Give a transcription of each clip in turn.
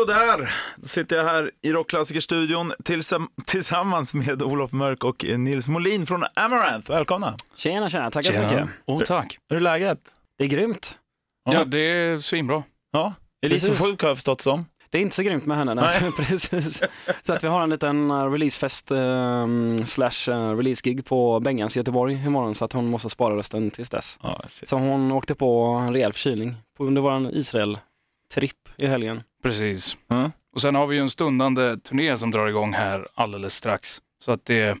Sådär, då sitter jag här i Rockklassikerstudion tillsam- tillsammans med Olof Mörk och Nils Molin från Amaranth. Välkomna! Tjena, tjena, tackar så mycket. Oh, tack. Hur är läget? Det är grymt. Ja, det är svinbra. Ja, Elise är sjuk har jag förstått som. Det är inte så grymt med henne. Nej. Nej. Precis. Så att vi har en liten eh, releasefest eh, slash eh, releasegig på Bengans i Göteborg imorgon så att hon måste spara rösten tills dess. Ja. Så hon åkte på en rejäl förkylning på- under vår Israel-tripp i helgen. Precis. Mm. Och sen har vi ju en stundande turné som drar igång här alldeles strax. Så att det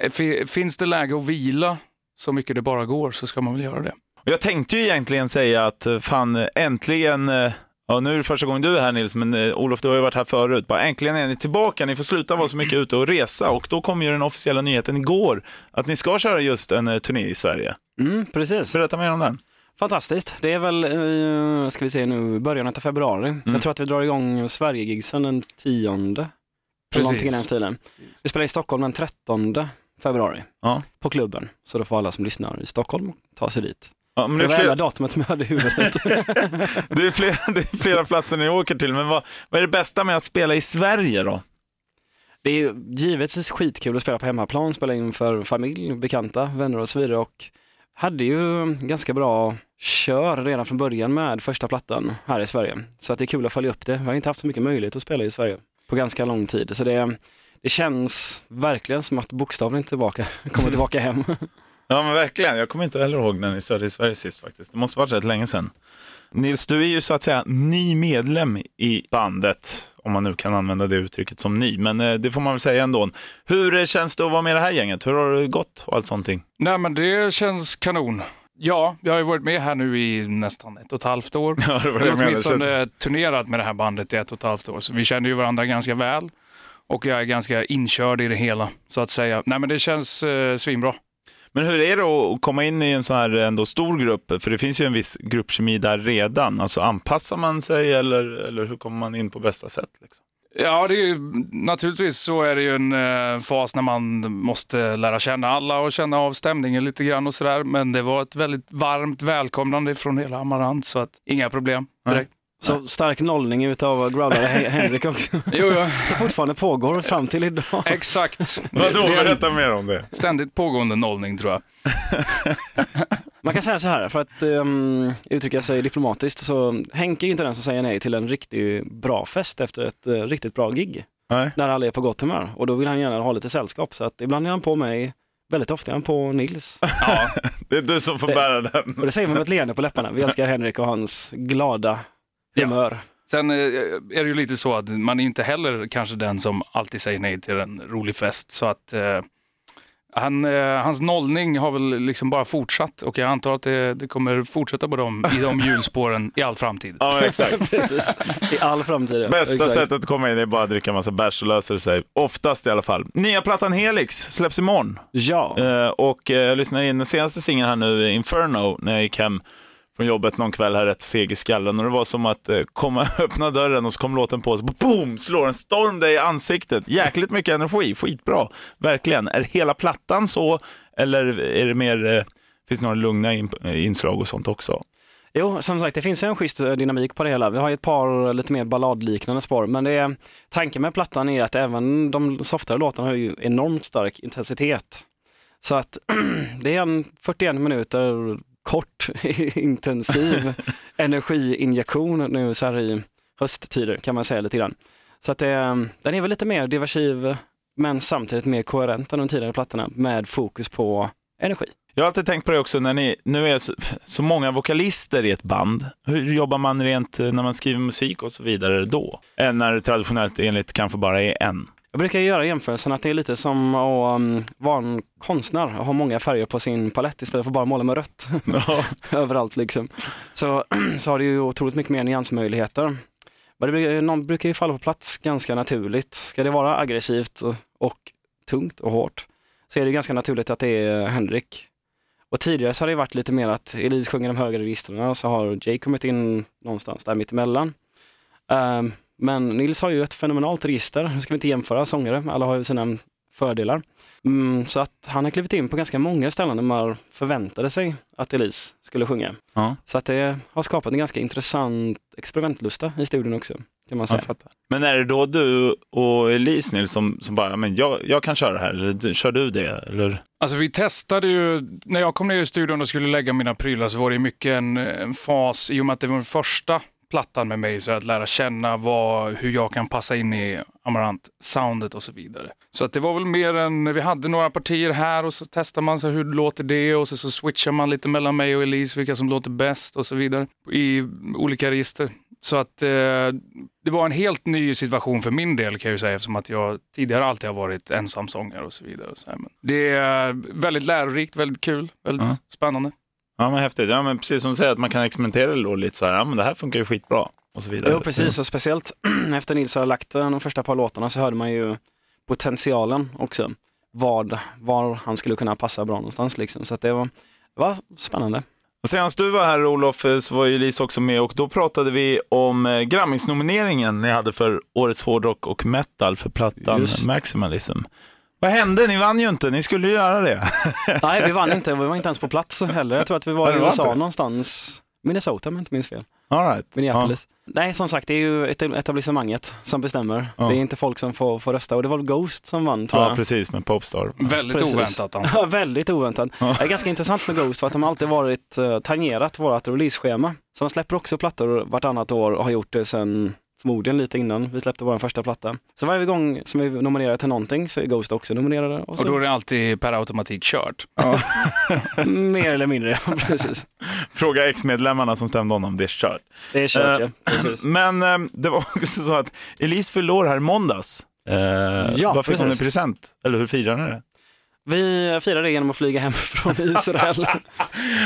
eh, fi- finns det läge att vila så mycket det bara går så ska man väl göra det. Jag tänkte ju egentligen säga att eh, fan äntligen, eh, ja nu är det första gången du är här Nils, men eh, Olof du har ju varit här förut, bara äntligen är ni tillbaka, ni får sluta vara så mycket ute och resa och då kom ju den officiella nyheten igår att ni ska köra just en eh, turné i Sverige. Mm, precis. Berätta mer om den. Fantastiskt. Det är väl, eh, ska vi se nu, början av februari. Jag tror att vi drar igång Sverigegigsen den tionde. Eller någonting i den stilen. Vi spelar i Stockholm den 13 februari Ja. på klubben. Så då får alla som lyssnar i Stockholm ta sig dit. Ja, men Det det, är flera, datumet som jag hade i huvudet. det, är flera, det är flera platser ni åker till, men vad, vad är det bästa med att spela i Sverige då? det är givetvis skitkul att spela på hemmaplan, spela in för familj, bekanta, vänner och så vidare. Och hade ju ganska bra kör redan från början med första plattan här i Sverige. Så att det är kul att följa upp det. Vi har inte haft så mycket möjlighet att spela i Sverige på ganska lång tid. Så det, det känns verkligen som att bokstavligen tillbaka, kommer tillbaka hem. Ja men verkligen, jag kommer inte heller ihåg när ni körde i Sverige sist faktiskt. Det måste varit rätt länge sedan. Nils, du är ju så att säga ny medlem i bandet, om man nu kan använda det uttrycket som ny, men eh, det får man väl säga ändå. Hur eh, känns det att vara med i det här gänget? Hur har det gått och allt sånt? Nej men det känns kanon. Ja, jag har ju varit med här nu i nästan ett och ett halvt år. Ja, det var Jag har åtminstone turnerat med det här bandet i ett och ett halvt år. Så vi känner ju varandra ganska väl. Och jag är ganska inkörd i det hela, så att säga. Nej men det känns eh, svinbra. Men hur är det att komma in i en sån här ändå stor grupp? För det finns ju en viss gruppkemi där redan. Alltså anpassar man sig eller, eller hur kommer man in på bästa sätt? Liksom? Ja, det är ju, naturligtvis så är det ju en eh, fas när man måste lära känna alla och känna av stämningen lite grann och sådär. Men det var ett väldigt varmt välkomnande från hela Amarant så att inga problem direkt. Så stark nollning utav growlare Hen- Henrik också. Jo, ja, Så fortfarande pågår fram till idag. exakt. Vadå, berätta mer om det. ständigt pågående nollning tror jag. Man kan säga så här, för att um, uttrycka sig diplomatiskt, så Henke är inte den som säger nej till en riktigt bra fest efter ett eh, riktigt bra gig. Nej. Där alla är på gott humör och då vill han gärna ha lite sällskap. Så att ibland är han på mig, väldigt ofta är han på Nils. Ja, Det är du som får Det- bära den. Och det säger vi med ett leende på läpparna. Vi älskar Henrik och hans glada Ja. humör. Sen eh, är det ju lite så att man är inte heller kanske den som alltid säger nej till en rolig fest. Så att eh, han, eh, hans nollning har väl liksom bara fortsatt och jag antar att det, det kommer fortsätta på dem, i de hjulspåren i all framtid. Ja, exakt. Precis. I all framtid. ja. Bästa Exakt. sättet att komma in är bara att dricka massa bärs och löser sig. Oftast i alla fall. Nya plattan Helix släpps imorgon. Ja, Eh, och eh, jag lyssnade in den senaste singeln här nu, Inferno, när jag gick hem från jobbet någon kväll här rätt seg i skallen och det var som att eh, komma, öppna dörren och så kom låten på och så boom, slår en storm dig i ansiktet. Jäkligt mycket energi, skitbra. Verkligen. Är hela plattan så eller är det mer, eh, finns det några lugna in, eh, inslag och sånt också? Jo, som sagt, det finns en schysst eh, dynamik på det hela. Vi har ju ett par eh, lite mer balladliknande spår, men det är, tanken med plattan är att även de softare låtarna har ju enormt stark intensitet. Så att det är en 41 minuter kort, intensiv energiinjektion nu så här i hösttider kan man säga lite grann. Så att det, den är väl lite mer diversiv, men samtidigt mer koherent än de tidigare plattorna med fokus på energi. Jag har alltid tänkt på det också när ni nu är så, så många vokalister i ett band. Hur jobbar man rent eh, när man skriver musik och så vidare då? Än när det traditionellt enligt kanske bara är en. Jag brukar göra jämförelsen att det är lite som att um, vara en konstnär och ha många färger på sin palett istället för bara måla med rött överallt. Liksom. Så, så har det ju otroligt mycket mer nyansmöjligheter. Men någon brukar ju falla på plats ganska naturligt. Ska det vara aggressivt och, och tungt och hårt så är det ganska naturligt att det är Henrik. Och tidigare så har det varit lite mer att Elise sjunger de högre registren och så har Jay kommit in någonstans där mittemellan. Um, men Nils har ju ett fenomenalt register, nu ska vi inte jämföra sångare, alla har ju sina fördelar. Mm, så att han har klivit in på ganska många ställen där man förväntade sig att Elise skulle sjunga. Ja, Så att det har skapat en ganska intressant experimentlusta i studion också. Kan man säga. Men är det då du och Elise Nils som, som bara, men jag, jag kan köra här, eller kör du det? Eller? Alltså vi testade ju, när jag kom ner i studion och skulle lägga mina prylar så var det mycket en, en fas, i och med att det var den första plattan med mig, så att lära känna vad, hur jag kan passa in i Amarant-soundet och så vidare. Så att det var väl mer än, vi hade några partier här och så testar man så hur låter det och så, så switchar man lite mellan mig och Elise, vilka som låter bäst och så vidare i olika register. Så att eh, det var en helt ny situation för min del kan jag säga eftersom att jag tidigare alltid har varit ensamsångare och så vidare. Och så här. Men det är väldigt lärorikt, väldigt kul, väldigt Ja. spännande. Ja, men häftigt. Ja, men precis som du säger, att man kan experimentera då lite så här, ja men det här funkar ju skitbra. Och så vidare. Jo, precis. Och speciellt efter Nils har lagt eh, de första par låtarna så hörde man ju potentialen också. Vad, var han skulle kunna passa bra någonstans. Liksom. Så det, var, det var spännande. Senast du var här Olof eh, så var ju Elise också med och då pratade vi om eh, Grammisnomineringen ni hade för Årets hårdrock och metal för plattan Just. Maximalism. Vad hände? Ni vann ju inte, ni skulle ju göra det. Nej, vi vann inte. Vi var inte ens på plats heller. Jag tror att vi var Ja, i USA inte. någonstans. Minnesota om jag inte minns fel. All right. Minneapolis. Nej, som sagt, det är ju ett- etablissemanget som bestämmer. Ja. Det är inte folk som får, får rösta och det var väl Ghost som vann tror Ja, jag. precis, med Popstar. Väldigt Precis. oväntat. Ja, väldigt oväntat. Ja. Det är ganska intressant med Ghost för att de alltid varit uh, tangerat vårt releaseschema. Så de släpper också plattor vartannat år och har gjort det sedan förmodligen lite innan vi släppte vår första platta. Så varje gång som vi nominerar till någonting så är Ghost också nominerade. Och Och så, då är det alltid per automatik kört. mer eller mindre, ja, precis. Fråga ex-medlemmarna som stämde honom, det är kört. Det är kört Eh, ja, precis. Men eh, det var också så att Elise fyllde år här i måndags. Eh, Ja, vad fick hon i precis. present? Eller hur firade ni det? Vi firade det genom att flyga hem från Israel.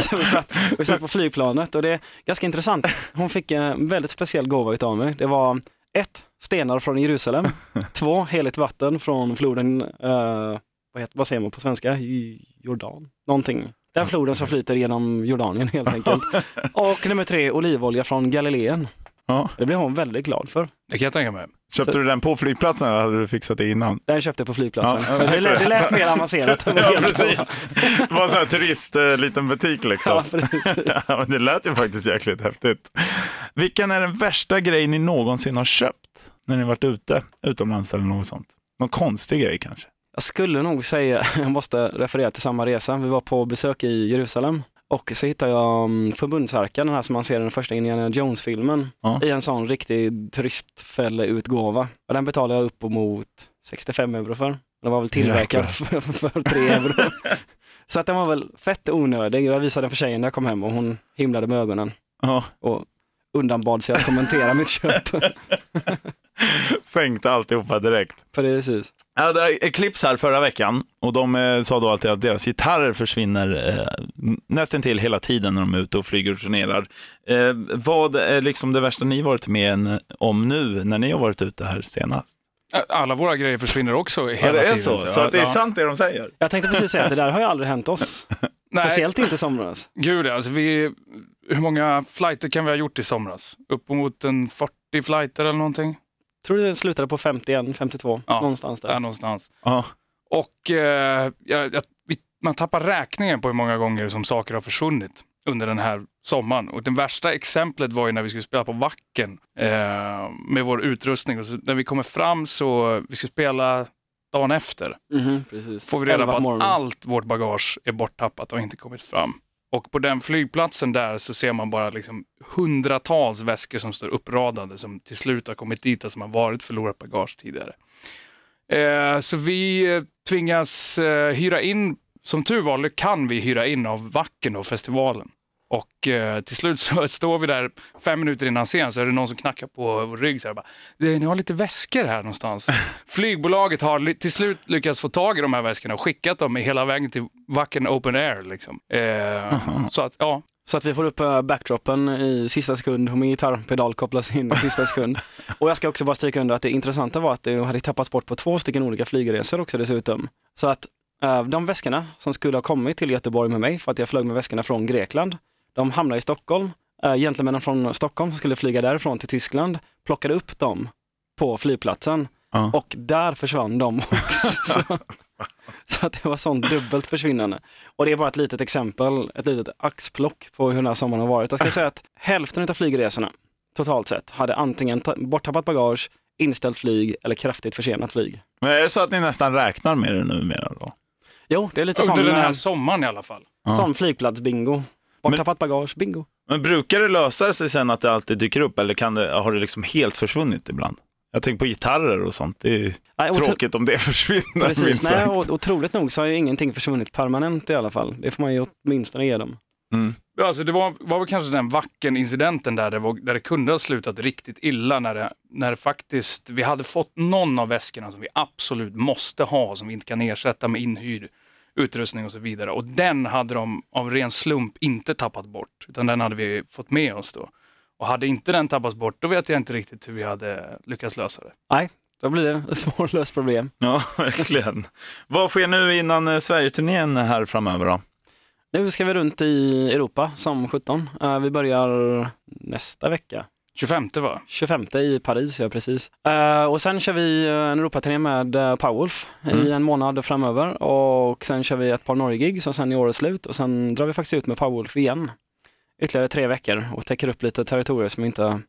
så vi, satt, vi satt på flygplanet och det är ganska intressant. Hon fick en väldigt speciell gåva utav mig. Det var ett, stenar från Jerusalem. Två, heligt vatten från floden, eh, vad, heter, vad säger man på svenska? Jordan? Någonting. Den floden som flyter genom Jordanien helt enkelt. Och nummer tre, olivolja från Galileen. Ja. Det blev hon väldigt glad för. Det kan jag tänka mig. Köpte Så- du den på flygplatsen eller hade du fixat det innan? Den köpte jag på flygplatsen. Ja, det, lät, det lät mer avancerat. Ja, precis. Det var en sån här turist, eh, liten butik liksom. Ja, precis. Ja, men det lät ju faktiskt jäkligt häftigt. Vilken är den värsta grej ni någonsin har köpt när ni varit ute, utomlands eller något sånt? Någon konstig grej kanske? Jag skulle nog säga, jag måste referera till samma resa, vi var på besök i Jerusalem och så hittade jag um, förbundsarken, den här som man ser i den första Indiana Jones-filmen, Ja. i en sån riktig turistfälleutgåva. Och den betalade jag upp mot 65 euro för. Den var väl tillverkad för, för 3 euro. Så att den var väl fett onödig. Jag visade den för tjejen när jag kom hem och hon himlade med ögonen Ja, och undanbad sig att kommentera mitt köp. sänkte alltihopa direkt. Precis. Ja, det är Eclipse här förra veckan och de eh, sa då alltid att deras gitarrer försvinner eh, nästan till hela tiden när de är ute och flyger och turnerar. Eh, vad är liksom det värsta ni varit med en- om nu när ni har varit ute här senast? Alla våra grejer försvinner också hela Ja, det är tiden. så, så att det är sant det de säger. Jag tänkte precis säga att det där har ju aldrig hänt oss. Nej, Speciellt inte i somras. gud alltså vi, hur många flighter kan vi ha gjort i somras? Uppemot en 40 flighter eller någonting? Tror det slutade på 51, 52, Ja, någonstans där. Där någonstans. Ja. Och eh, jag, jag, man tappar räkningen på hur många gånger som saker har försvunnit under den här sommaren. Och det värsta exemplet var ju när vi skulle spela på Vacken eh, med vår utrustning. Och så, när vi kommer fram så, vi ska spela dagen efter, Mhm, precis. får vi reda på att morgonen. allt vårt bagage är borttappat och inte kommit fram. Och på den flygplatsen där så ser man bara liksom hundratals väskor som står uppradade som till slut har kommit dit och som har varit förlorat bagage tidigare. Eh, så vi eh, tvingas eh, hyra in, som tur var kan vi hyra in av Vacken och festivalen. Och eh, till slut så står vi där fem minuter innan scen så är det någon som knackar på vår rygg. Så här, bara, "Det- ni har lite väskor här någonstans. Flygbolaget har till slut lyckats få tag i de här väskorna och skickat dem hela vägen till Vacken Open Air. Liksom. Eh, så att, ja, Så att vi får upp eh, backdropen i sista sekund och min gitarrpedal kopplas in i sista sekund. och jag ska också bara stryka under att det intressanta var att det hade tappats bort på två stycken olika flygresor också dessutom. Så att eh, de väskorna som skulle ha kommit till Göteborg med mig för att jag flög med väskorna från Grekland, de hamnade i Stockholm. Uh, gentlemännen från Stockholm som skulle flyga därifrån till Tyskland plockade upp dem på flygplatsen. Ja. och där försvann de också. så att det var sånt dubbelt försvinnande. Och det är bara ett litet exempel, ett litet axplock på hur den här sommaren har varit. Jag ska säga att hälften av flygresorna totalt sett hade antingen ta- borttappat bagage, inställt flyg eller kraftigt försenat flyg. Men är det så att ni nästan räknar med det numera då? Jo, det är lite sån, Under den här eh, sommaren i alla fall. Ja. sån flygplatsbingo. Borttappat bagage, bingo. Men brukar det lösa sig sen att det alltid dyker upp eller kan det, har det liksom helt försvunnit ibland? Jag tänker på gitarrer och sånt. Det är Nej, och- tråkigt om det försvinner. Precis, nej, och, otroligt nog så har ju ingenting försvunnit permanent i alla fall. Det får man ju åtminstone ge dem. Mm. Ja, Alltså det var, var väl kanske den vacken-incidenten där det, var, där det kunde ha slutat riktigt illa när det, när det faktiskt, vi hade fått någon av väskorna som vi absolut måste ha, som vi inte kan ersätta med inhyrd utrustning och så vidare. Och den hade de av ren slump inte tappat bort, utan den hade vi fått med oss då. Och hade inte den tappats bort, då vet jag inte riktigt hur vi hade lyckats lösa det. Nej, då blir det ett svårlöst problem. Ja, verkligen. Vad sker nu innan eh, Sverige-turnén här framöver då? Nu ska vi runt i Europa som 17. Eh, vi börjar nästa vecka. 25 va? 25 i Paris, ja precis. Eh, och sen kör vi eh, en Europaturné med uh, Powerwolf i en månad framöver och sen kör vi ett par Norge-gigs och sen i årets slut och sen drar vi faktiskt ut med Powerwolf igen. Ytterligare tre veckor och täcker upp lite territorier som inte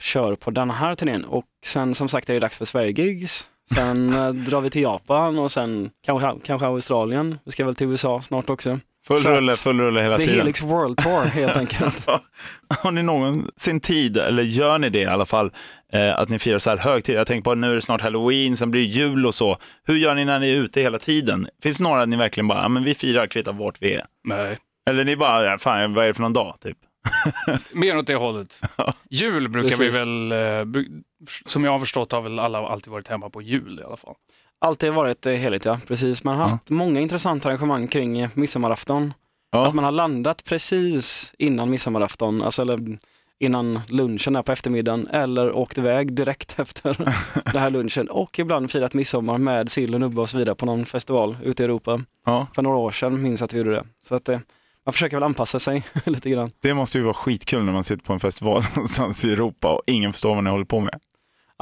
kör på den här turnén. Och sen som sagt är det dags för Sverige-gigs. Sen eh, drar vi till Japan och sen kanske, kanske Australien. Vi ska väl till USA snart också. Full Så att- rulle, full rulle hela Det är tiden. Helix World Tour helt enkelt. Har ni någonsin tid, eller gör ni det i alla fall, eh, att ni firar så här högtid? Jag tänker på nu är det snart halloween, sen blir det jul och så. Hur gör ni när ni är ute hela tiden? Finns det några att ni verkligen bara, ja men vi firar kvittar vart vi är? Nej. Eller ni bara, ja, fan vad är det för någon dag typ? Mer åt det hållet. Jul brukar vi Precis. väl, eh, som jag har förstått har väl alla alltid varit hemma på jul i alla fall. Alltid varit eh, heligt ja, precis. Man har haft många intressanta arrangemang kring eh, midsommarafton. Att man har landat precis innan midsommarafton, alltså eller innan lunchen där på eftermiddagen eller åkt iväg direkt efter den här lunchen och ibland firat midsommar med sill och nubbe och så vidare på någon festival ute i Europa. Ja, För några år sedan minns jag att vi gjorde det. Så att eh, man försöker väl anpassa sig lite grann. det måste ju vara skitkul när man sitter på en festival någonstans i Europa och ingen förstår vad ni håller på med.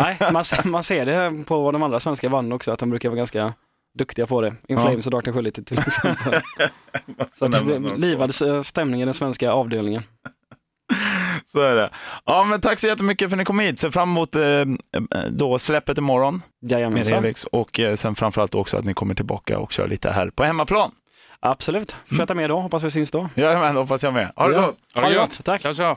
Nej, man, ser- man ser det på de andra svenska banden också, att de brukar vara ganska duktiga på det. In Ja. Flames och Dark Tranquility till exempel. Så att det blir livad eh, stämning i den svenska avdelningen. Så är det. Ja, men tack så jättemycket för att ni kom hit. Ser fram emot eh, då släppet imorgon med Jajamensan. Helix och eh, sen framförallt också att ni kommer tillbaka och kör lite här på hemmaplan. Absolut. Fortsätta med då, hoppas vi syns då. Jajamän, hoppas jag med. Ha det Ja. gott! Ha det gott, tack. Ciao, ciao.